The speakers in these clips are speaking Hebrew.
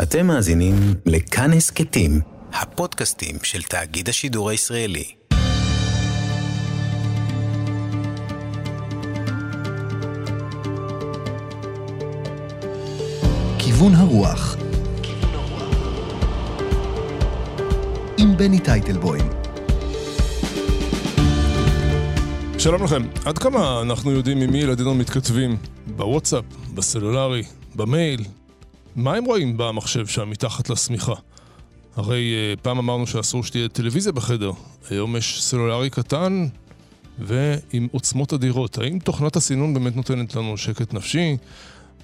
אתם מאזינים לכאן הסכתים, הפודקאסטים של תאגיד השידור הישראלי. כיוון הרוח עם בני טייטלבוים שלום לכם, עד כמה אנחנו יודעים עם מי ילדינו מתכתבים? בוואטסאפ, בסלולרי, במייל? מה הם רואים במחשב שם מתחת לשמיכה? הרי uh, פעם אמרנו שאסור שתהיה טלוויזיה בחדר, היום יש סלולרי קטן ועם עוצמות אדירות. האם תוכנת הסינון באמת נותנת לנו שקט נפשי?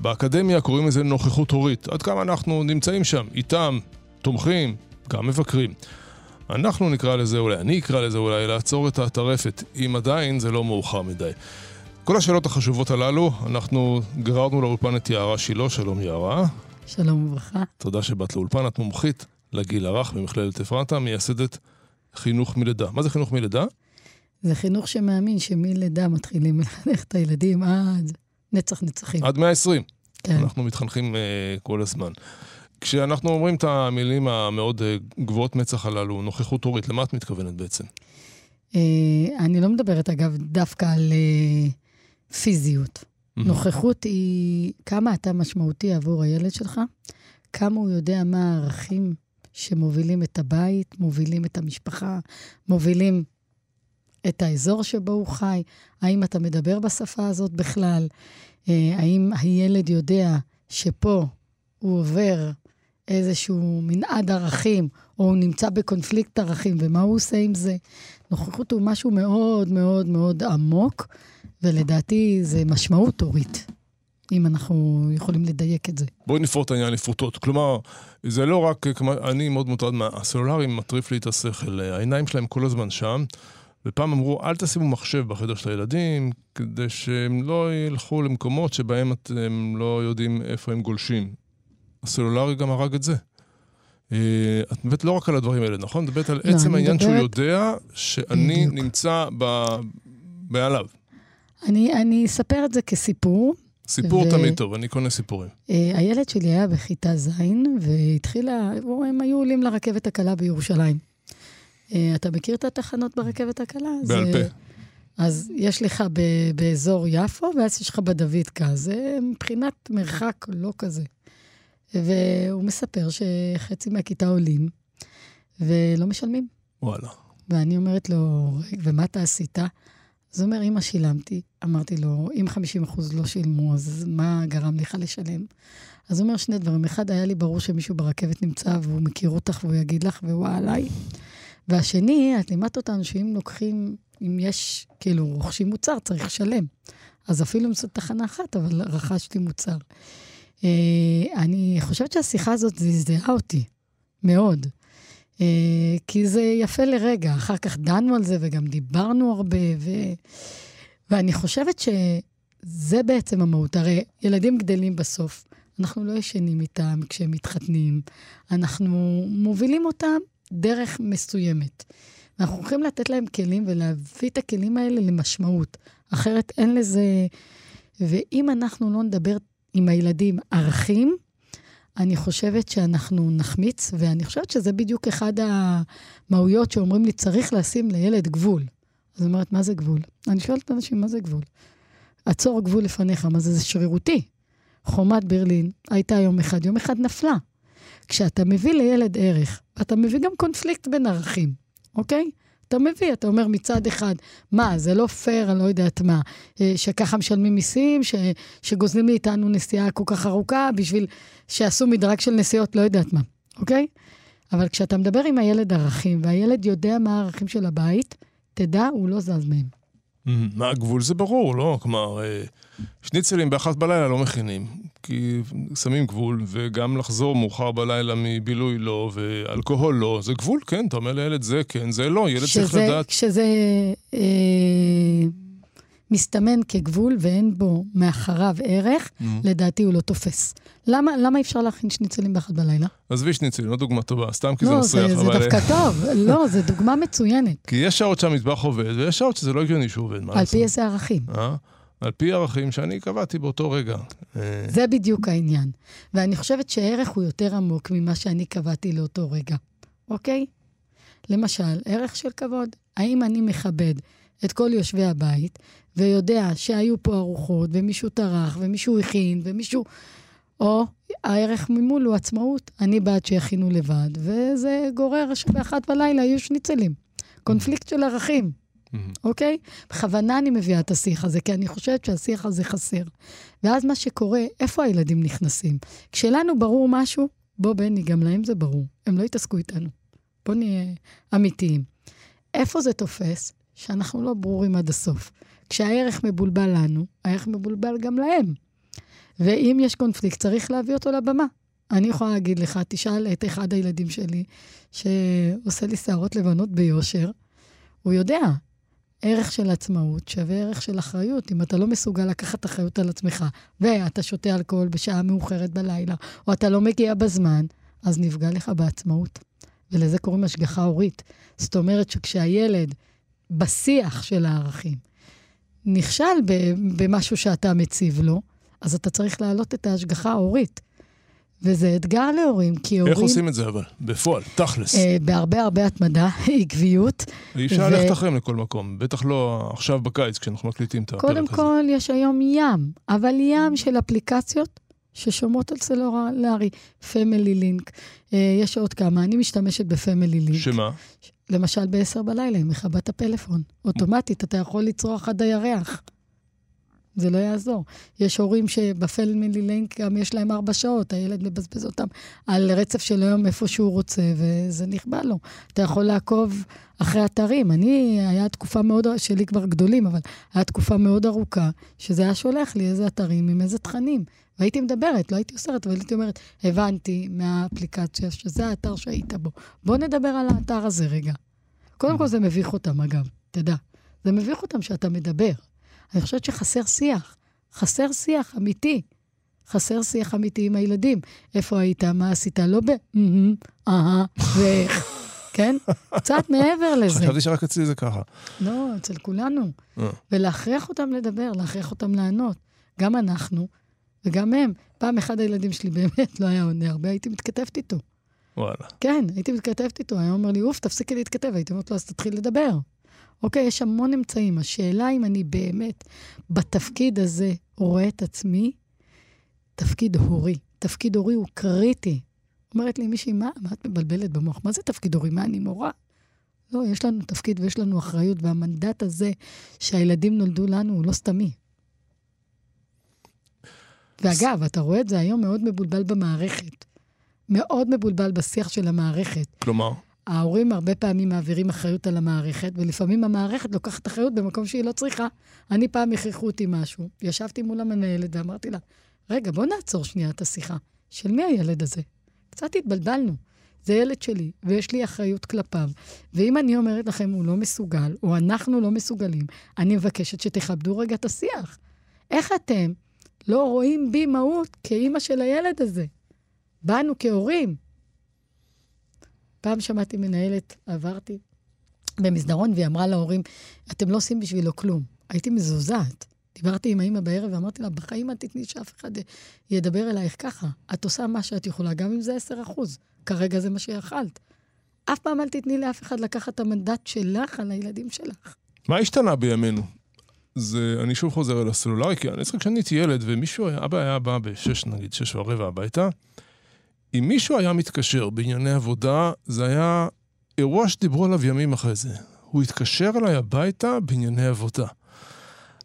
באקדמיה קוראים לזה נוכחות הורית. עד כמה אנחנו נמצאים שם, איתם, תומכים, גם מבקרים. אנחנו נקרא לזה אולי, אני אקרא לזה אולי, לעצור את הטרפת, אם עדיין זה לא מאוחר מדי. כל השאלות החשובות הללו, אנחנו גררנו לאולפן את יערה שילה, שלום יערה. שלום וברכה. תודה שבאת לאולפן, את מומחית לגיל הרך במכללת אפרתה, מייסדת חינוך מלידה. מה זה חינוך מלידה? זה חינוך שמאמין שמלידה מתחילים לחנך את הילדים עד נצח נצחים. עד 120. כן. אנחנו מתחנכים uh, כל הזמן. כשאנחנו אומרים את המילים המאוד uh, גבוהות מצח הללו, נוכחות הורית, למה את מתכוונת בעצם? אה, אני לא מדברת, אגב, דווקא על אה, פיזיות. נוכחות היא כמה אתה משמעותי עבור הילד שלך, כמה הוא יודע מה הערכים שמובילים את הבית, מובילים את המשפחה, מובילים את האזור שבו הוא חי, האם אתה מדבר בשפה הזאת בכלל, אה, האם הילד יודע שפה הוא עובר איזשהו מנעד ערכים, או הוא נמצא בקונפליקט ערכים, ומה הוא עושה עם זה. נוכחות הוא משהו מאוד מאוד מאוד עמוק, ולדעתי זה משמעות הורית, אם אנחנו יכולים לדייק את זה. בואי נפרוט את העניין לפרוטות. כלומר, זה לא רק, כמו, אני מאוד מוטרד מה... הסלולרי מטריף לי את השכל, העיניים שלהם כל הזמן שם. ופעם אמרו, אל תשימו מחשב בחדר של הילדים, כדי שהם לא ילכו למקומות שבהם אתם לא יודעים איפה הם גולשים. הסלולרי גם הרג את זה. אה, את מדברת לא רק על הדברים האלה, נכון? את מדברת על לא, עצם העניין שהוא מדברת- יודע שאני בדיוק. נמצא ב... מעליו. אני, אני אספר את זה כסיפור. סיפור ו- תמיד טוב, אני קונה סיפורים. אה, הילד שלי היה בכיתה ז', והתחילה, הם היו עולים לרכבת הקלה בירושלים. אה, אתה מכיר את התחנות ברכבת הקלה? בעל זה- פה. אז יש לך ב- באזור יפו, ואז יש לך בדוידקה. זה מבחינת מרחק לא כזה. והוא מספר שחצי מהכיתה עולים, ולא משלמים. וואלה. ואני אומרת לו, "רגע, ומה אתה עשית? אז הוא אומר, אמא, שילמתי. אמרתי לו, אם 50% לא שילמו, אז מה גרם לך לשלם? אז הוא אומר שני דברים. אחד, היה לי ברור שמישהו ברכבת נמצא והוא מכיר אותך והוא יגיד לך והוא עליי. והשני, את לימדת אותנו שאם לוקחים, אם יש, כאילו, רוכשים מוצר, צריך לשלם. אז אפילו אם זו תחנה אחת, אבל רכשתי מוצר. אה, אני חושבת שהשיחה הזאת זעזעה אותי, מאוד. אה, כי זה יפה לרגע, אחר כך דנו על זה וגם דיברנו הרבה, ו... ואני חושבת שזה בעצם המהות. הרי ילדים גדלים בסוף, אנחנו לא ישנים איתם כשהם מתחתנים, אנחנו מובילים אותם דרך מסוימת. אנחנו הולכים לתת להם כלים ולהביא את הכלים האלה למשמעות, אחרת אין לזה... ואם אנחנו לא נדבר עם הילדים ערכים, אני חושבת שאנחנו נחמיץ, ואני חושבת שזה בדיוק אחד המהויות שאומרים לי, צריך לשים לילד גבול. אז אומרת, מה זה גבול? אני שואלת אנשים, מה זה גבול? עצור גבול לפניך, מה זה? זה שרירותי. חומת ברלין הייתה יום אחד, יום אחד נפלה. כשאתה מביא לילד ערך, אתה מביא גם קונפליקט בין ערכים, אוקיי? אתה מביא, אתה אומר מצד אחד, מה, זה לא פייר, אני לא יודעת מה, אה, שככה משלמים מיסים, ש, שגוזלים מאיתנו נסיעה כל כך ארוכה בשביל שעשו מדרג של נסיעות, לא יודעת מה, אוקיי? אבל כשאתה מדבר עם הילד ערכים, והילד יודע מה הערכים של הבית, תדע, הוא לא זז מהם. מה הגבול? זה ברור, לא? כלומר, אה, שניצלים באחת בלילה לא מכינים, כי שמים גבול, וגם לחזור מאוחר בלילה מבילוי לא, ואלכוהול לא, זה גבול, כן, אתה אומר לילד זה כן, זה לא, ילד צריך שזה, לדעת. כשזה אה, מסתמן כגבול ואין בו מאחריו ערך, לדעתי הוא לא תופס. למה, למה אפשר להכין שניצלים באחת בלילה? עזבי שניצלים, לא דוגמה טובה, סתם כי זה לא, מסריח, זה, זה אבל... אה, דווקא טוב. לא, זו דוגמה מצוינת. כי יש שעות שהמטבח עובד, ויש שעות שזה לא הגיוני שהוא עובד, מה על לעשות? פי איזה ערכים. אה? על פי ערכים שאני קבעתי באותו רגע. אה, זה בדיוק העניין. ואני חושבת שערך הוא יותר עמוק ממה שאני קבעתי לאותו רגע, אוקיי? למשל, ערך של כבוד. האם אני מכבד את כל יושבי הבית, ויודע שהיו פה ארוחות, ומישהו טרח, ומישהו הכין, ומישהו... או הערך ממול הוא עצמאות. אני בעד שיכינו לבד, וזה גורר שבאחת בלילה יהיו שניצלים. קונפליקט של ערכים, אוקיי? בכוונה אני מביאה את השיח הזה, כי אני חושבת שהשיח הזה חסר. ואז מה שקורה, איפה הילדים נכנסים? כשלנו ברור משהו, בוא, בני, גם להם זה ברור. הם לא יתעסקו איתנו. בוא נהיה אמיתיים. איפה זה תופס? שאנחנו לא ברורים עד הסוף. כשהערך מבולבל לנו, הערך מבולבל גם להם. ואם יש קונפליקט, צריך להביא אותו לבמה. אני יכולה להגיד לך, תשאל את אחד הילדים שלי, שעושה לי שערות לבנות ביושר, הוא יודע, ערך של עצמאות שווה ערך של אחריות. אם אתה לא מסוגל לקחת אחריות על עצמך, ואתה שותה אלכוהול בשעה מאוחרת בלילה, או אתה לא מגיע בזמן, אז נפגע לך בעצמאות. ולזה קוראים השגחה הורית. זאת אומרת שכשהילד בשיח של הערכים נכשל במשהו שאתה מציב לו, אז אתה צריך להעלות את ההשגחה ההורית. וזה אתגר להורים, כי הורים... איך עושים את זה אבל? בפועל, תכלס. אה, בהרבה הרבה התמדה, עקביות. אי אפשר ו... ללכת אחריהם לכל מקום, בטח לא עכשיו בקיץ, כשאנחנו מקליטים את הפרק הזה. קודם כל, יש היום ים, אבל ים של אפליקציות ששומעות על סלולרי, פמילי לינק. אה, יש עוד כמה, אני משתמשת בפמילי לינק. שמה? למשל ב-10 בלילה, עם מכבת הפלאפון. אוטומטית, אתה יכול לצרוח עד הירח. זה לא יעזור. יש הורים שבפלמילי לינק גם יש להם ארבע שעות, הילד מבזבז אותם על רצף של היום איפה שהוא רוצה, וזה נכבה לו. אתה יכול לעקוב אחרי אתרים. אני, היה תקופה מאוד, שלי כבר גדולים, אבל היה תקופה מאוד ארוכה, שזה היה שולח לי איזה אתרים עם איזה תכנים. והייתי מדברת, לא הייתי אוסרת, אבל הייתי אומרת, הבנתי מהאפליקציה שזה האתר שהיית בו. בוא נדבר על האתר הזה רגע. קודם כל זה מביך אותם, אגב, תדע. זה מביך אותם שאתה מדבר. אני חושבת שחסר שיח. חסר שיח אמיתי. חסר שיח אמיתי עם הילדים. איפה היית? מה עשית? לא ב... אהה, ואיך. כן? קצת מעבר לזה. חשבתי שרק אצלי זה ככה. לא, אצל כולנו. אה. ולהכריח אותם לדבר, להכריח אותם לענות. גם אנחנו וגם הם. פעם אחד הילדים שלי באמת לא היה עונה הרבה, הייתי מתכתבת איתו. וואלה. כן, הייתי מתכתבת איתו, היה אומר לי, אוף, תפסיקי להתכתב. הייתי אומרת לו, אז תתחיל לדבר. אוקיי, יש המון אמצעים. השאלה אם אני באמת בתפקיד הזה רואה את עצמי, תפקיד הורי. תפקיד הורי הוא קריטי. אומרת לי מישהי, מה, מה את מבלבלת במוח? מה זה תפקיד הורי? מה, אני מורה? לא, יש לנו תפקיד ויש לנו אחריות, והמנדט הזה שהילדים נולדו לנו הוא לא סתמי. ואגב, אתה רואה את זה היום מאוד מבולבל במערכת. מאוד מבולבל בשיח של המערכת. כלומר? ההורים הרבה פעמים מעבירים אחריות על המערכת, ולפעמים המערכת לוקחת אחריות במקום שהיא לא צריכה. אני פעם הכריחו אותי משהו, ישבתי מול המנהלת ואמרתי לה, רגע, בוא נעצור שנייה את השיחה. של מי הילד הזה? קצת התבלבלנו. זה ילד שלי, ויש לי אחריות כלפיו. ואם אני אומרת לכם, הוא לא מסוגל, או אנחנו לא מסוגלים, אני מבקשת שתכבדו רגע את השיח. איך אתם לא רואים בי מהות כאימא של הילד הזה? בנו כהורים. פעם שמעתי מנהלת, עברתי במסדרון, והיא אמרה להורים, אתם לא עושים בשבילו כלום. הייתי מזועזעת. דיברתי עם האמא בערב ואמרתי לה, בחיים אל תתני שאף אחד ידבר אלייך ככה. את עושה מה שאת יכולה, גם אם זה 10 אחוז. כרגע זה מה שיכלת. אף פעם אל תתני לאף אחד לקחת את המנדט שלך על הילדים שלך. מה השתנה בימינו? זה, אני שוב חוזר אל הסלולרי, כי אני זוכר כשאני הייתי ילד, ומישהו, אבא היה בא בשש, נגיד, שש ורבע הביתה, אם מישהו היה מתקשר בענייני עבודה, זה היה אירוע שדיברו עליו ימים אחרי זה. הוא התקשר אליי הביתה בענייני עבודה.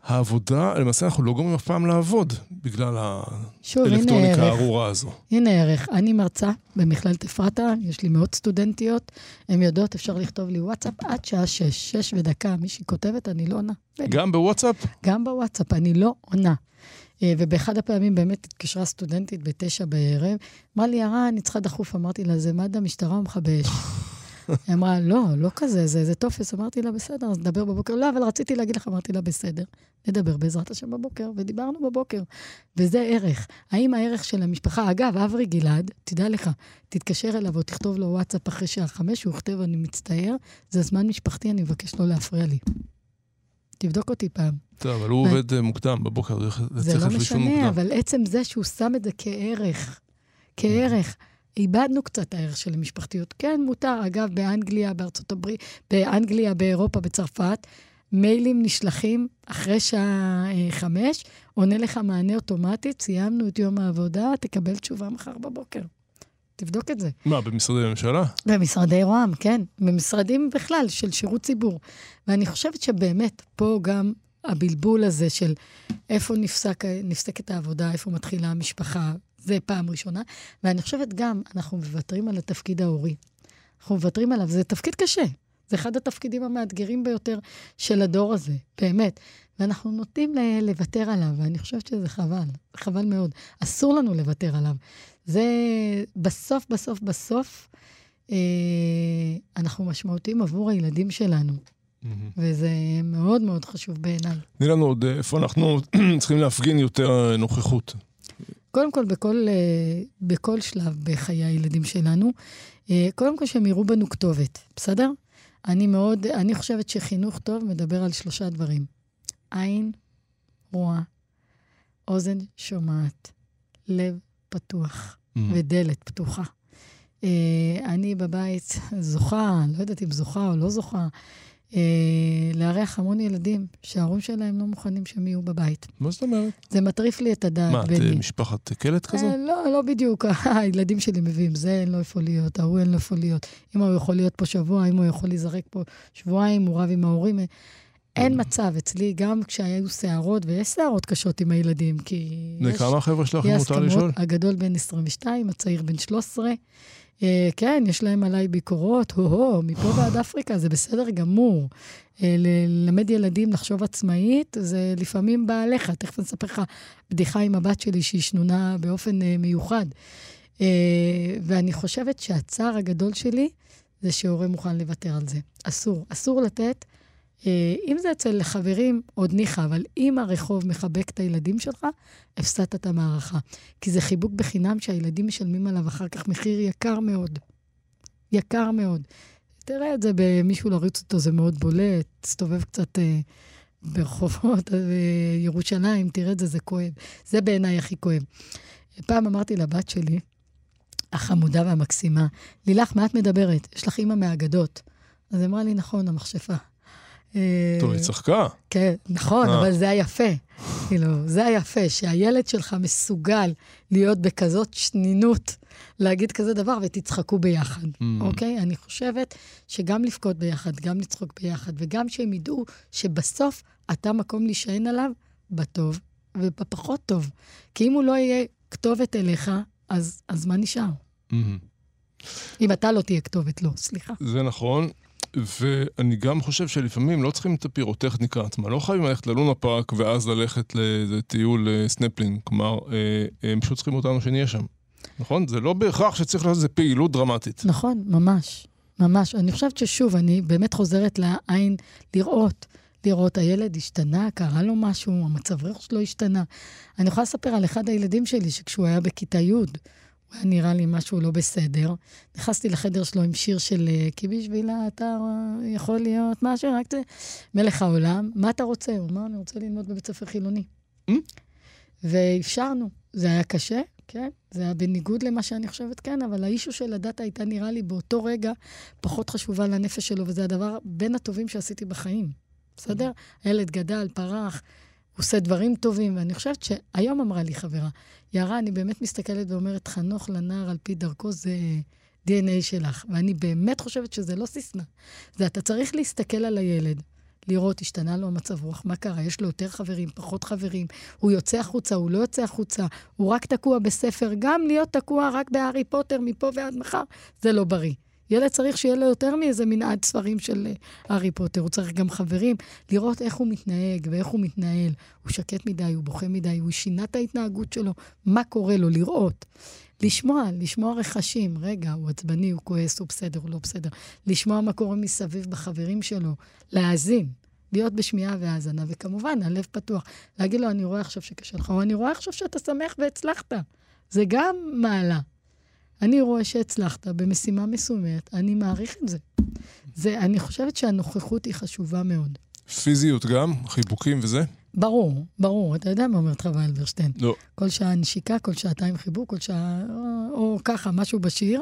העבודה, למעשה אנחנו לא גומרים אף פעם לעבוד בגלל האלקטרוניקה הארורה הזו. הנה ערך. אני מרצה במכללת אפרתה, יש לי מאות סטודנטיות, הן יודעות, אפשר לכתוב לי וואטסאפ עד שעה שש, שש ודקה. מישהי כותבת, אני לא עונה. גם בוואטסאפ? גם בוואטסאפ, אני לא עונה. אה, ובאחד הפעמים באמת התקשרה סטודנטית בתשע בערב, אמרה לי, ירה, אני צריכה דחוף. אמרתי לה, זה מד"א, משטרה או מכבי אש? היא אמרה, לא, לא כזה, זה, זה טופס. אמרתי לה, בסדר, אז נדבר בבוקר. לא, אבל רציתי להגיד לך, אמרתי לה, בסדר, נדבר בעזרת השם בבוקר, ודיברנו בבוקר. וזה ערך. האם הערך של המשפחה, אגב, אברי גלעד, תדע לך, תתקשר אליו או תכתוב לו וואטסאפ אחרי שעה חמש, הוא יכתב, אני מצטער, זה זמן משפחתי, אני מבקש לא להפריע לי. תבדוק אותי פעם. טוב, אבל הוא עובד אה, מוקדם בבוקר, זה צריך לא לישון משנה, מוקדם. אבל עצם זה שהוא שם את זה כערך, כערך, איבדנו קצת הערך של המשפחתיות. כן, מותר. אגב, באנגליה, בארצות הברית, באנגליה, באירופה, בצרפת, מיילים נשלחים אחרי שעה אה, חמש, עונה לך מענה אוטומטית, סיימנו את יום העבודה, תקבל תשובה מחר בבוקר. תבדוק את זה. מה, במשרדי ממשלה? במשרדי רוה"מ, כן. במשרדים בכלל, של שירות ציבור. ואני חושבת שבאמת, פה גם הבלבול הזה של איפה נפסק, נפסקת העבודה, איפה מתחילה המשפחה, זה פעם ראשונה. ואני חושבת גם, אנחנו מוותרים על התפקיד ההורי. אנחנו מוותרים עליו, זה תפקיד קשה. זה אחד התפקידים המאתגרים ביותר של הדור הזה, באמת. ואנחנו נוטים לוותר עליו, ואני חושבת שזה חבל, חבל מאוד. אסור לנו לוותר עליו. זה בסוף, בסוף, בסוף, אה, אנחנו משמעותיים עבור הילדים שלנו, וזה מאוד מאוד חשוב בעיניי. תני לנו עוד איפה אנחנו צריכים להפגין יותר נוכחות. קודם כל, בכל, אה, בכל שלב בחיי הילדים שלנו, אה, קודם כל שהם יראו בנו כתובת, בסדר? אני מאוד, אני חושבת שחינוך טוב מדבר על שלושה דברים. עין רואה, אוזן שומעת, לב פתוח ודלת פתוחה. אה, אני בבית זוכה, לא יודעת אם זוכה או לא זוכה, אה, לארח המון ילדים שההורים שלהם לא מוכנים שהם יהיו בבית. מה זאת אומרת? זה מטריף לי את הדעת, מה, את בני. אה, משפחת קלט כזו? אה, לא, לא בדיוק. הילדים שלי מביאים, זה אין לו איפה להיות, ההוא אין לו איפה להיות. אם הוא יכול להיות פה שבוע, אם הוא יכול להיזרק פה שבועיים, הוא רב עם ההורים. אה, אין מצב אצלי, גם כשהיו סערות, ויש סערות קשות עם הילדים, כי בני יש כמה החבר'ה שלך, מותר לשאול? הגדול בן 22, הצעיר בן 13. אה, כן, יש להם עליי ביקורות, הו-הו, מפה ועד אפריקה, זה בסדר גמור. אה, ללמד ילדים לחשוב עצמאית, זה לפעמים בא עליך. תכף אני אספר לך בדיחה עם הבת שלי שהיא שנונה באופן אה, מיוחד. אה, ואני חושבת שהצער הגדול שלי זה שהורה מוכן לוותר על זה. אסור, אסור לתת. אה, אם זה אצל חברים, עוד ניחא, אבל אם הרחוב מחבק את הילדים שלך, הפסדת את המערכה. כי זה חיבוק בחינם שהילדים משלמים עליו אחר כך מחיר יקר מאוד. יקר מאוד. תראה את זה במישהו לריץ אותו, זה מאוד בולט, תסתובב קצת אה, ברחובות אה, ירושלים, תראה את זה, זה כואב. זה בעיניי הכי כואב. פעם אמרתי לבת שלי, החמודה והמקסימה, לילך, מה את מדברת? יש לך אימא מהאגדות. אז היא אמרה לי, נכון, המכשפה. אה, טוב, היא צחקה. כן, נכון, אה. אבל זה היפה. כאילו, זה היפה, שהילד שלך מסוגל להיות בכזאת שנינות, להגיד כזה דבר, ותצחקו ביחד, אממ. אוקיי? אני חושבת שגם לבכות ביחד, גם לצחוק ביחד, וגם שהם ידעו שבסוף אתה מקום להישען עליו בטוב ובפחות טוב. כי אם הוא לא יהיה כתובת אליך, אז, אז מה נשאר? אם אתה לא תהיה כתובת לו, סליחה. זה נכון, ואני גם חושב שלפעמים לא צריכים את הפירוטכניקה עצמה. לא חייבים ללכת ללונה פארק ואז ללכת לאיזה טיול אה, סנפלינג. כלומר, אה, הם פשוט צריכים אותנו שנהיה שם. נכון? זה לא בהכרח שצריך לעשות איזה פעילות דרמטית. נכון, ממש, ממש. אני חושבת ששוב, אני באמת חוזרת לעין לראות. לראות, הילד השתנה, קרה לו משהו, המצב רוח שלו השתנה. אני יכולה לספר על אחד הילדים שלי, שכשהוא היה בכיתה י', היה נראה לי משהו לא בסדר. נכנסתי לחדר שלו עם שיר של אה, כי בשבילה אתה יכול להיות משהו, רק זה, מלך העולם, מה אתה רוצה? הוא אמר, אני רוצה ללמוד בבית ספר חילוני. Mm. ואפשרנו. זה היה קשה, כן? זה היה בניגוד למה שאני חושבת, כן, אבל האישו של הדת הייתה נראה לי באותו רגע פחות חשובה לנפש שלו, וזה הדבר בין הטובים שעשיתי בחיים. בסדר? הילד גדל, פרח, הוא עושה דברים טובים, ואני חושבת שהיום אמרה לי חברה, יערה, אני באמת מסתכלת ואומרת, חנוך לנער על פי דרכו זה DNA שלך, ואני באמת חושבת שזה לא סיסמה. זה אתה צריך להסתכל על הילד, לראות, השתנה לו המצב רוח, מה קרה? יש לו יותר חברים, פחות חברים, הוא יוצא החוצה, הוא לא יוצא החוצה, הוא רק תקוע בספר, גם להיות תקוע רק בהארי פוטר מפה ועד מחר, זה לא בריא. ילד צריך שיהיה לו יותר מאיזה מנעד ספרים של אה, הארי פוטר, הוא צריך גם חברים, לראות איך הוא מתנהג ואיך הוא מתנהל. הוא שקט מדי, הוא בוכה מדי, הוא שינה את ההתנהגות שלו, מה קורה לו, לראות. לשמוע, לשמוע רכשים. רגע, הוא עצבני, הוא כועס, הוא בסדר, הוא לא בסדר. לשמוע מה קורה מסביב בחברים שלו, להאזין, להיות בשמיעה והאזנה, וכמובן, הלב פתוח. להגיד לו, אני רואה עכשיו שקשה לך, או אני רואה עכשיו שאתה שמח והצלחת. זה גם מעלה. אני רואה שהצלחת במשימה מסוימת, אני מעריך את זה. זה, אני חושבת שהנוכחות היא חשובה מאוד. פיזיות גם? חיבוקים וזה? ברור, ברור. אתה יודע מה אומרת חווה אלברשטיין. לא. כל שעה נשיקה, כל שעתיים חיבוק, כל שעה... או, או ככה, משהו בשיר.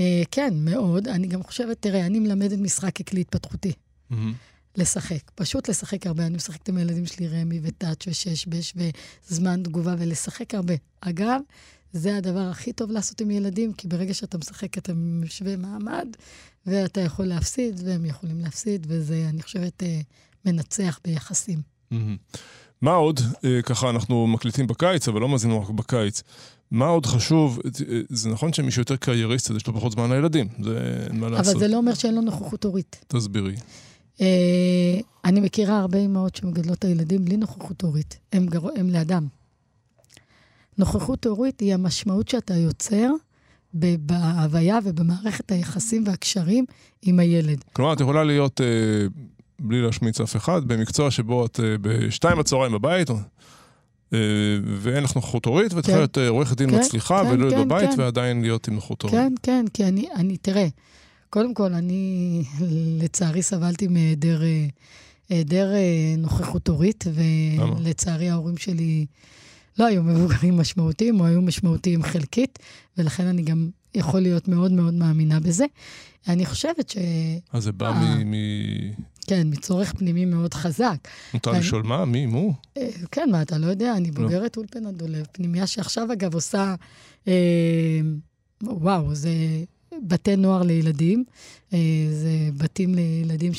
אה, כן, מאוד. אני גם חושבת, תראה, אני מלמדת משחק ככלי התפתחותי. מהמם. לשחק, פשוט לשחק הרבה. אני משחקת עם הילדים שלי רמי וטאץ' ושש-בש וזמן תגובה ולשחק הרבה. אגב, זה הדבר הכי טוב לעשות עם ילדים, כי ברגע שאתה משחק אתה משווה מעמד, ואתה יכול להפסיד, והם יכולים להפסיד, וזה, אני חושבת, אה, מנצח ביחסים. מה עוד, אה, ככה אנחנו מקליטים בקיץ, אבל לא מאזינים רק בקיץ. מה עוד חשוב, אה, זה נכון שמי שיותר קרייריסט, אז יש לו פחות זמן לילדים, זה אין מה לעשות. אבל זה לא אומר שאין לו נוכחות הורית. תסבירי. אני מכירה הרבה אמהות שמגדלות את הילדים בלי נוכחות הורית. הם, גר... הם לאדם. נוכחות הורית היא המשמעות שאתה יוצר בהוויה ובמערכת היחסים והקשרים עם הילד. כלומר, את יכולה להיות, אה, בלי להשמיץ אף אחד, במקצוע שבו את אה, בשתיים בצהריים בבית, אה, ואין לך נוכחות הורית, ואת כן. יכולה להיות אה, עורכת דין כן, מצליחה כן, ולא להיות כן, בבית, כן. ועדיין להיות עם נוכחות הורית. כן, כן, כי אני, אני, תראה, קודם כל, אני לצערי סבלתי מהיעדר אה, אה, נוכחות הורית? ולצערי ההורים שלי לא היו מבוגרים משמעותיים, או היו משמעותיים חלקית, ולכן אני גם יכול להיות מאוד מאוד מאמינה בזה. אני חושבת ש... אז זה בא אה. מ... מ- כן, מצורך פנימי מאוד חזק. מותר אני- לשאול מה? מי? מו? אה, כן, מה, אתה לא יודע, אני לא. בוגרת אולפנה דולב, פנימייה שעכשיו, אגב, עושה... אה, וואו, זה בתי נוער לילדים, אה, זה בתים לילדים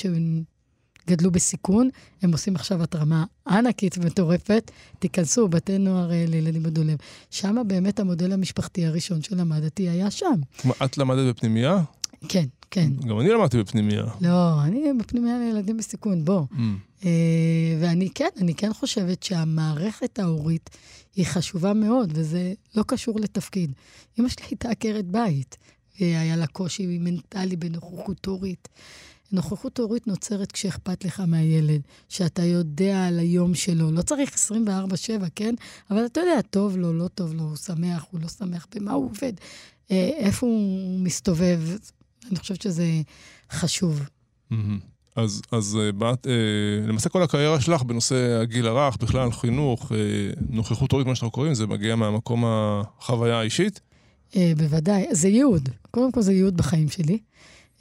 שגדלו בסיכון, הם עושים עכשיו התרמה ענקית ומטורפת, תיכנסו, בתי נוער אה, לילדים בדולב. שם באמת המודל המשפחתי הראשון שלמדתי היה שם. מה, את למדת בפנימייה? כן, כן. גם אני למדתי בפנימייה. לא, אני בפנימייה לילדים בסיכון, בוא. Mm. אה, ואני כן, אני כן חושבת שהמערכת ההורית היא חשובה מאוד, וזה לא קשור לתפקיד. אמא שלי הייתה עקרת בית, והיה לה קושי מנטלי בנוכחות הורית. נוכחות הורית נוצרת כשאכפת לך מהילד, שאתה יודע על היום שלו. לא צריך 24-7, כן? אבל אתה יודע, טוב לו, לא טוב לו, הוא שמח, הוא לא שמח, במה הוא עובד, אה, איפה הוא מסתובב. אני חושבת שזה חשוב. מהמם. אז, אז אה, באת, אה, למעשה כל הקריירה שלך בנושא הגיל הרך, בכלל חינוך, אה, נוכחות הורית, מה שאנחנו קוראים, זה מגיע מהמקום החוויה האישית. אה, בוודאי. זה ייעוד. קודם כל זה ייעוד בחיים שלי.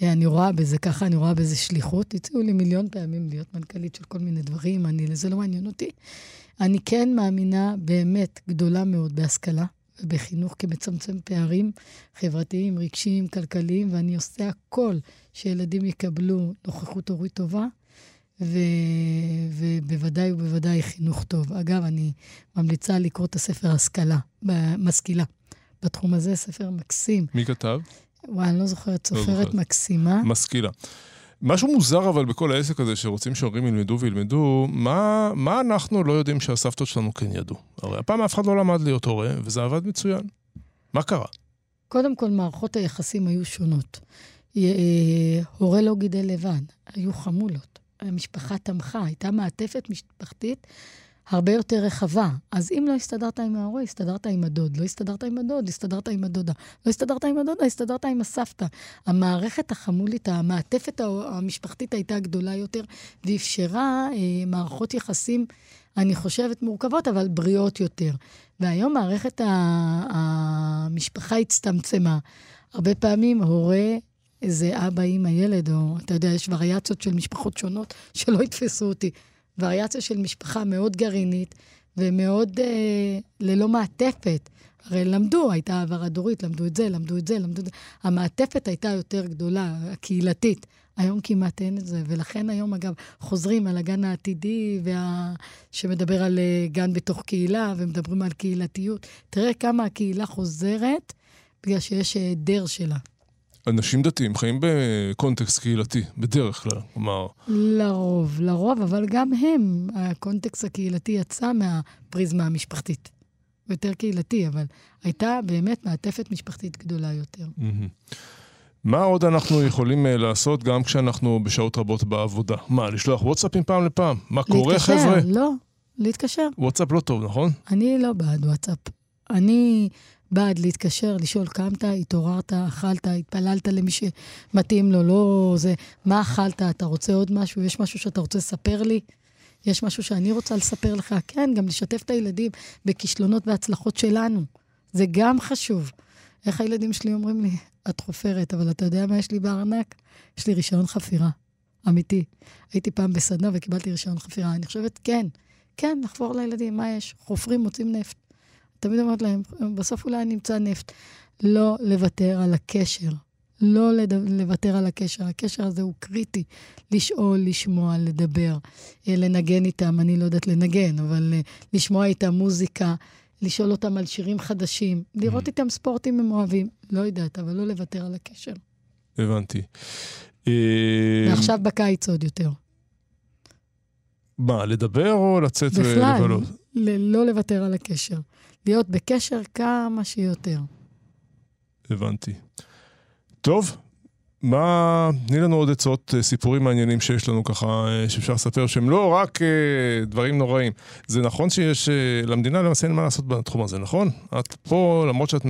אה, אני רואה בזה ככה, אני רואה בזה שליחות. הציעו לי מיליון פעמים להיות מנכ"לית של כל מיני דברים, אני, זה לא מעניין אותי. אני כן מאמינה באמת גדולה מאוד בהשכלה ובחינוך כמצמצם פערים חברתיים, רגשיים, כלכליים, ואני עושה הכל שילדים יקבלו נוכחות הורית טובה. ו... ובוודאי ובוודאי חינוך טוב. אגב, אני ממליצה לקרוא את הספר השכלה, משכילה. בתחום הזה, ספר מקסים. מי כתב? וואי, אני לא זוכרת, לא סופרת זוכרת. מקסימה. משכילה. משהו מוזר אבל בכל העסק הזה, שרוצים שהורים ילמדו וילמדו, מה, מה אנחנו לא יודעים שהסבתות שלנו כן ידעו? הרי הפעם אף אחד לא למד להיות הורה, וזה עבד מצוין. מה קרה? קודם כל, מערכות היחסים היו שונות. אה, הורה לא גידל לבד, היו חמולות. המשפחה תמכה, הייתה מעטפת משפחתית הרבה יותר רחבה. אז אם לא הסתדרת עם ההורה, הסתדרת עם הדוד. לא הסתדרת עם הדוד, הסתדרת עם הדודה. לא הסתדרת עם הדודה, הסתדרת עם הסבתא. המערכת החמולית, המעטפת המשפחתית הייתה גדולה יותר, ואפשרה אה, מערכות יחסים, אני חושבת, מורכבות, אבל בריאות יותר. והיום מערכת ה- המשפחה הצטמצמה. הרבה פעמים הורה זה אבא, אמא, ילד, או אתה יודע, יש וריאציות של משפחות שונות שלא יתפסו אותי. וריאציה של משפחה מאוד גרעינית ומאוד אה, ללא מעטפת. הרי למדו, הייתה העברה דורית, למדו את זה, למדו את זה, למדו את זה. המעטפת הייתה יותר גדולה, הקהילתית. היום כמעט אין את זה, ולכן היום, אגב, חוזרים על הגן העתידי, וה... שמדבר על אה, גן בתוך קהילה, ומדברים על קהילתיות. תראה כמה הקהילה חוזרת, בגלל שיש היעדר שלה. אנשים דתיים חיים בקונטקסט קהילתי, בדרך כלל. כלומר, לרוב, לרוב, אבל גם הם, הקונטקסט הקהילתי יצא מהפריזמה המשפחתית. יותר קהילתי, אבל הייתה באמת מעטפת משפחתית גדולה יותר. מה עוד אנחנו יכולים אה, לעשות גם כשאנחנו בשעות רבות בעבודה? מה, לשלוח וואטסאפים פעם לפעם? מה קורה, להתקשר, חבר'ה? לא, להתקשר. וואטסאפ לא טוב, נכון? אני לא בעד וואטסאפ. אני בעד להתקשר, לשאול, קמת, התעוררת, אכלת, התפללת למי שמתאים לו, לא זה, מה אכלת, אתה רוצה עוד משהו, יש משהו שאתה רוצה לספר לי? יש משהו שאני רוצה לספר לך? כן, גם לשתף את הילדים בכישלונות והצלחות שלנו. זה גם חשוב. איך הילדים שלי אומרים לי, את חופרת, אבל אתה יודע מה יש לי בארנק? יש לי רישיון חפירה, אמיתי. הייתי פעם בסדנה וקיבלתי רישיון חפירה. אני חושבת, כן, כן, לחפור לילדים, מה יש? חופרים, מוצאים נפט. תמיד אומרת להם, בסוף אולי נמצא נפט. לא לוותר על הקשר. לא לוותר על הקשר. הקשר הזה הוא קריטי. לשאול, לשמוע, לדבר, אה, לנגן איתם, אני לא יודעת לנגן, אבל אה, לשמוע איתם מוזיקה, לשאול אותם על שירים חדשים, לראות mm. איתם ספורטים הם אוהבים. לא יודעת, אבל לא לוותר על הקשר. הבנתי. ועכשיו בקיץ עוד יותר. מה, לדבר או לצאת ולבלות? בכלל, לא לוותר על הקשר. להיות בקשר כמה שיותר. הבנתי. טוב, מה, תני לנו עוד עצות, אה, סיפורים מעניינים שיש לנו ככה, אה, שאפשר לספר, שהם לא רק אה, דברים נוראים. זה נכון שיש, למדינה למעשה אין מה לעשות בתחום הזה, נכון? את פה, למרות שאת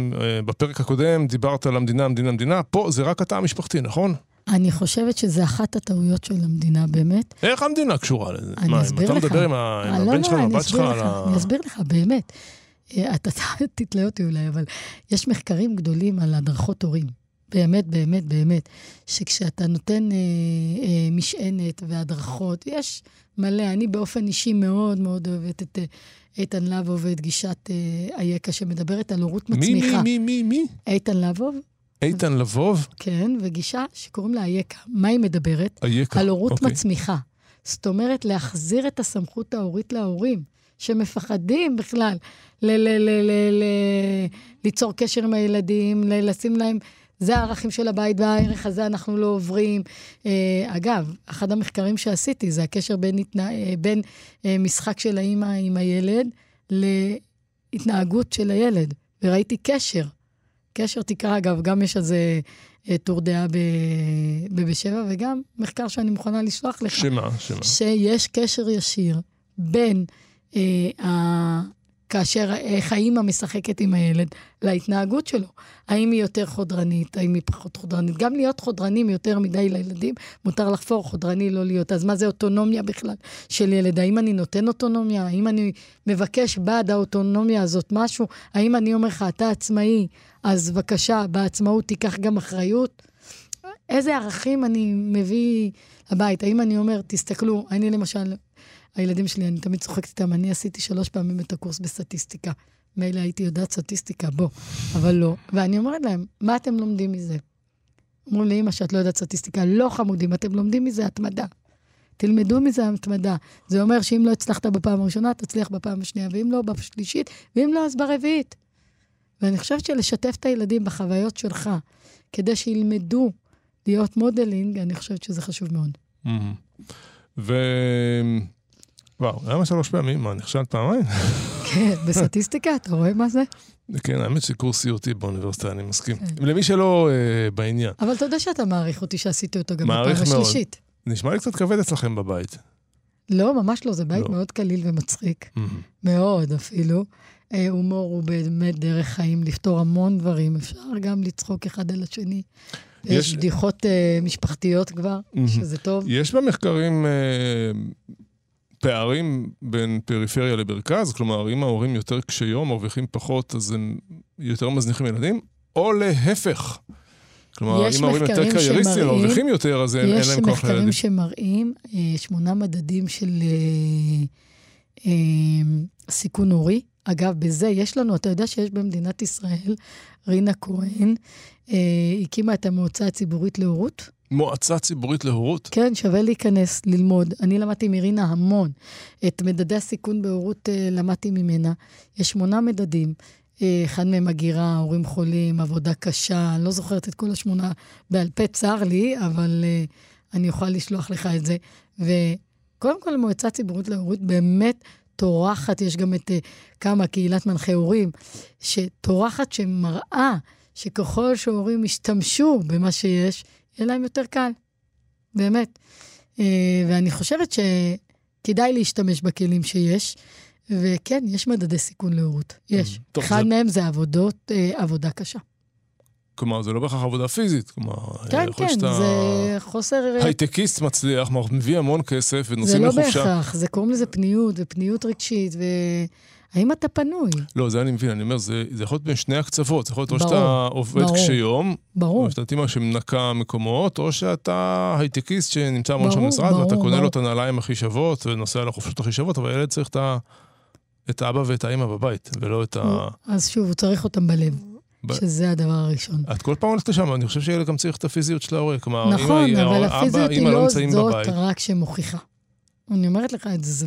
בפרק הקודם דיברת על המדינה, המדינה, המדינה, פה זה רק התא המשפחתי, נכון? אני חושבת שזה אחת הטעויות של המדינה, באמת. איך המדינה קשורה לזה? אני אסביר לך. אתה מדבר עם הבן שלך, עם הבת שלך על ה... אני אסביר לך, באמת. אתה תתלה אותי אולי, אבל יש מחקרים גדולים על הדרכות הורים. באמת, באמת, באמת, שכשאתה נותן אה, אה, משענת והדרכות, יש מלא. אני באופן אישי מאוד מאוד אוהבת את אה, איתן לבוב ואת גישת אה, אייכה, שמדברת על הורות מצמיחה. מי, מי, מי, מי? איתן לבוב. איתן לבוב? כן, וגישה שקוראים לה אייכה. מה היא מדברת? אייכה, על הורות אוקיי. מצמיחה. זאת אומרת, להחזיר את הסמכות ההורית להורים, שמפחדים בכלל ל- ל- ל- ל- ל- ליצור קשר עם הילדים, לשים להם זה הערכים של הבית והערך הזה אנחנו לא עוברים. Uh, אגב, אחד המחקרים שעשיתי זה הקשר בין, התנה, uh, בין uh, משחק של האימא עם הילד להתנהגות של הילד, וראיתי קשר. קשר תקרא, אגב, גם יש איזה טור דעה בבאר שבע, וגם מחקר שאני מוכנה לשלוח לך. שמה? שמה? שיש קשר ישיר בין uh, כאשר, איך האימא משחקת עם הילד, להתנהגות שלו. האם היא יותר חודרנית, האם היא פחות חודרנית. גם להיות חודרנים יותר מדי לילדים, מותר לחפור, חודרני לא להיות. אז מה זה אוטונומיה בכלל של ילד? האם אני נותן אוטונומיה? האם אני מבקש בעד האוטונומיה הזאת משהו? האם אני אומר לך, אתה עצמאי, אז בבקשה, בעצמאות תיקח גם אחריות? איזה ערכים אני מביא לבית? האם אני אומר, תסתכלו, אני למשל הילדים שלי, אני תמיד צוחקת איתם, אני עשיתי שלוש פעמים את הקורס בסטטיסטיקה. מילא הייתי יודעת סטטיסטיקה, בוא, אבל לא. ואני אומרת להם, מה אתם לומדים מזה? אומרים אמא, שאת לא יודעת סטטיסטיקה, לא חמודים, אתם לומדים מזה התמדה. תלמדו מזה התמדה. זה אומר שאם לא הצלחת בפעם הראשונה, תצליח בפעם השנייה, ואם לא, בשלישית, ואם לא, אז ברביעית. ואני חושבת שלשתף את הילדים בחוויות שלך, כדי שילמדו להיות modeling, אני חושבת שזה חשוב מאוד. ו... וואו, למה שלוש פעמים? מה, נכשלת פעמיים? כן, בסטטיסטיקה, אתה רואה מה זה? כן, האמת שקורס סיוטי באוניברסיטה, אני מסכים. כן. למי שלא אה, בעניין. אבל אתה יודע שאתה מעריך אותי שעשיתי אותו גם בפעם השלישית. נשמע לי קצת כבד אצלכם בבית. לא, ממש לא, זה בית לא. מאוד קליל ומצחיק. Mm-hmm. מאוד אפילו. אה, הומור הוא באמת דרך חיים לפתור המון דברים. אפשר גם לצחוק אחד על השני. יש, יש בדיחות אה, משפחתיות כבר, mm-hmm. שזה טוב. יש במחקרים אה, פערים בין פריפריה למרכז, כלומר, אם ההורים יותר קשי יום, מרוויחים פחות, אז הם יותר מזניחים ילדים, או להפך. כלומר, אם ההורים יותר קרייריסטים, מרוויחים יותר, אז אין להם כוח לילדים. יש מחקרים שמראים אה, שמונה מדדים של אה, אה, סיכון הורי. אגב, בזה יש לנו, אתה יודע שיש במדינת ישראל, רינה כהן אה, הקימה את המועצה הציבורית להורות. מועצה ציבורית להורות? כן, שווה להיכנס, ללמוד. אני למדתי מרינה המון. את מדדי הסיכון בהורות אה, למדתי ממנה. יש שמונה מדדים. אה, אחד מהם הגירה, הורים חולים, עבודה קשה, אני לא זוכרת את כל השמונה בעל פה, צר לי, אבל אה, אני אוכל לשלוח לך את זה. וקודם כל, מועצה ציבורית להורות באמת טורחת, יש גם את כמה, קהילת מנחי הורים, שטורחת שמראה שככל שהורים ישתמשו במה שיש, יהיה להם יותר קל, באמת. אה, ואני חושבת שכדאי להשתמש בכלים שיש, וכן, יש מדדי סיכון להורות. יש. טוב, אחד זה- מהם זה עבודות, אה, עבודה קשה. כלומר, זה לא בהכרח עבודה פיזית. כלומר, כן, יכול כן, שאתה זה חוסר... הייטקיסט מצליח, מביא המון כסף זה ונוסעים לא לחופשה. בהכרח, זה קוראים לזה פניות ופניות רגשית, והאם אתה פנוי? לא, זה אני מבין, אני אומר, זה זה יכול להיות בין שני הקצוות. זה יכול להיות או ברור, שאתה עובד ברור. קשה יום, ברור. או שאתה אימא שמנקה מקומות, או שאתה הייטקיסט שנמצא המון שם ברור, במשרד, ואתה ברור, קונה לו ברור. את הנעליים הכי שוות, ונוסע לחופשות הכי שוות, אבל הילד צריך את ה- את האבא ואת האימא בבית, ולא את ה... אז שוב, הוא צריך אותם בלב, ב- שזה הדבר הראשון. את כל פעם הולכת לשם, אני חושב שילד גם צריך את הפיזיות של ההורה. כלומר, נכון, אמא, אבל הפיזיות היא לא לא נמצאים זאת בבית. רק שמוכיחה. אני אומרת לך את זה, זה...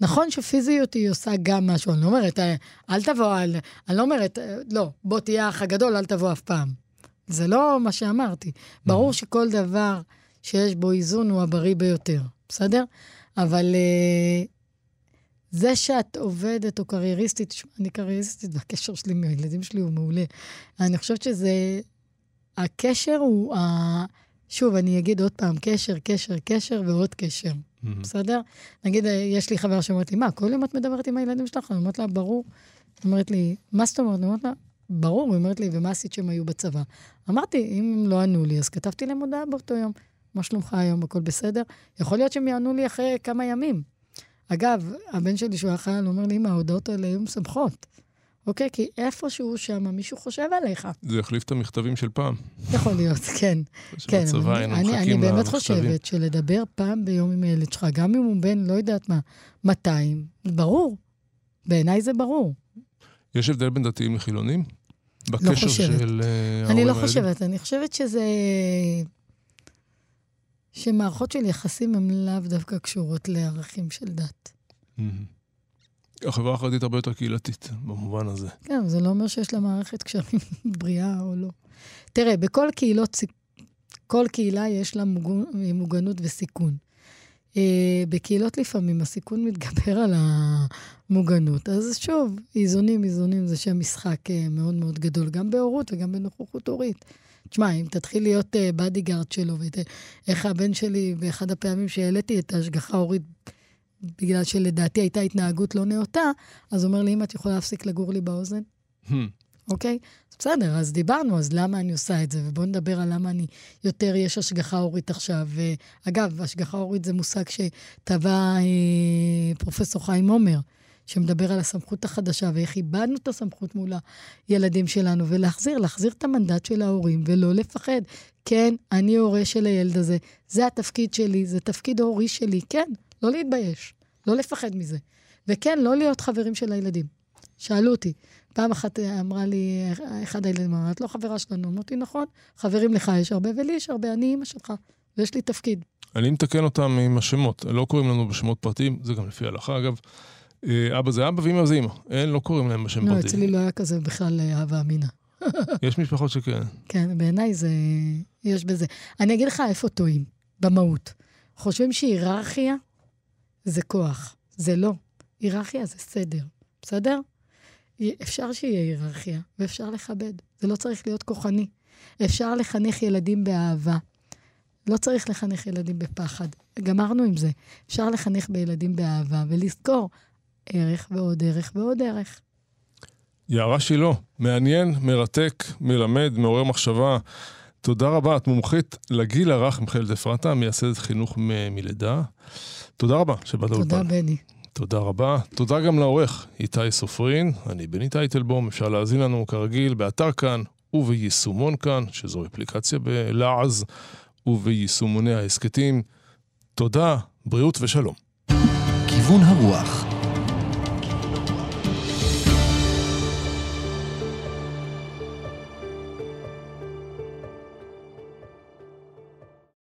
נכון שפיזיות היא עושה גם משהו, אני לא אומרת, אה, אל תבוא, אל... אני לא אומרת, אה, לא, בוא תהיה האח הגדול, אל תבוא אף פעם. זה לא מה שאמרתי. ברור שכל דבר שיש בו איזון הוא הבריא ביותר, בסדר? אבל אה, זה שאת עובדת או קרייריסטית, אני קרייריסטית, והקשר שלי עם הילדים שלי הוא מעולה. אני חושבת שזה... הקשר הוא... ה... שוב, אני אגיד עוד פעם, קשר, קשר, קשר ועוד קשר, מהמם. בסדר? נגיד, אה, יש לי חברה שאומרת לי, מה, כל יום את מדברת עם הילדים שלך? אני אומרת לה, ברור. היא אומרת לי, מה זאת אומרת? אני אומרת לה, ברור. היא אומרת לי, ומה עשית שהם היו בצבא? אמרתי, אם הם לא ענו לי, אז כתבתי להם הודעה באותו יום. מה שלומך היום, הכל בסדר? יכול להיות שהם יענו לי אחרי כמה ימים. אגב, הבן שלי, שהוא היה חייל, אומר לי, אמא, ההודעות האלה היו משמחות. אוקיי? כי איפשהו שם מישהו חושב עליך. זה יחליף את המכתבים של פעם. יכול להיות, כן. כן, אבל אני, אני מחכים באמת למכתבים. חושבת שלדבר פעם ביום עם הילד שלך, גם אם הוא בן, לא יודעת מה, 200, ברור. בעיניי זה ברור. יש הבדל בין דתיים לחילונים? בקשר חושבת. של אה, ההורים אני לא? חושבת, אני חושבת שזה... שמערכות של יחסים הן לאו דווקא קשורות לערכים של דת. מהמם. החברה החרדית הרבה יותר קהילתית, במובן הזה. כן, זה לא אומר שיש לה מערכת קשרים בריאה או לא. תראה, בכל קהילות, כל קהילה יש לה מוגן, מוגנות וסיכון. אה, בקהילות לפעמים הסיכון מתגבר על המוגנות. אז שוב, איזונים, איזונים זה שם משחק אה, מאוד מאוד גדול, גם בהורות וגם בנוכחות הורית. תשמע, אם תתחיל להיות bodyguard שלו, ואיך הבן שלי, באחד הפעמים שהעליתי את ההשגחה ההורית, בגלל שלדעתי הייתה התנהגות לא נאותה, אז הוא אומר לי, אם את יכולה להפסיק לגור לי באוזן? הם, אוקיי? אז בסדר, אז דיברנו, אז למה אני עושה את זה? ובואו נדבר על למה אני יותר יש השגחה הורית עכשיו. אגב, השגחה הורית זה מושג שטבע אה, פרופסור חיים עומר, שמדבר על הסמכות החדשה ואיך איבדנו את הסמכות מול הילדים שלנו, ולהחזיר, להחזיר את המנדט של ההורים ולא לפחד. כן, אני הורה של הילד הזה, זה התפקיד שלי, זה תפקיד ההורי שלי, כן, לא להתבייש, לא לפחד מזה. וכן, לא להיות חברים של הילדים. שאלו אותי, פעם אחת אמרה לי, אחד הילדים אמר, את לא חברה שלנו. אמרתי, נכון, חברים לך יש הרבה ולי יש הרבה, אני אימא שלך, ויש לי תפקיד. אני מתקן אותם עם השמות, לא קוראים לנו בשמות פרטיים, זה גם לפי ההלכה אגב. אה, אבא זה אבא ואמא זה אמא, אין, לא קוראים להם בשם לא, פרטי. אצלי לא היה כזה בכלל אה, אהבה אמינה. יש משפחות שכן. כן, בעיניי זה, יש בזה. אני אגיד לך איפה טועים, במהות. חושבים שהיררכיה זה כוח, זה לא. היררכיה זה סדר, בסדר? אפשר שיהיה היררכיה, ואפשר לכבד. זה לא צריך להיות כוחני. אפשר לחנך ילדים באהבה. לא צריך לחנך ילדים בפחד. גמרנו עם זה. אפשר לחנך בילדים באהבה ולזכור ערך ועוד ערך ועוד ערך. יערה שילה, מעניין, מרתק, מלמד, מעורר מחשבה. תודה רבה, את מומחית לגיל הרך, מכללת אפרתה, מייסדת חינוך מ- מלידה. תודה רבה שבאת לאולפן. תודה, בני. תודה רבה. תודה גם לעורך איתי סופרין, אני בני טייטלבום, אפשר להאזין לנו כרגיל באתר כאן וביישומון כאן, שזו אפליקציה בלעז, וביישומוני ההסכתים. תודה, בריאות ושלום. כיוון הרוח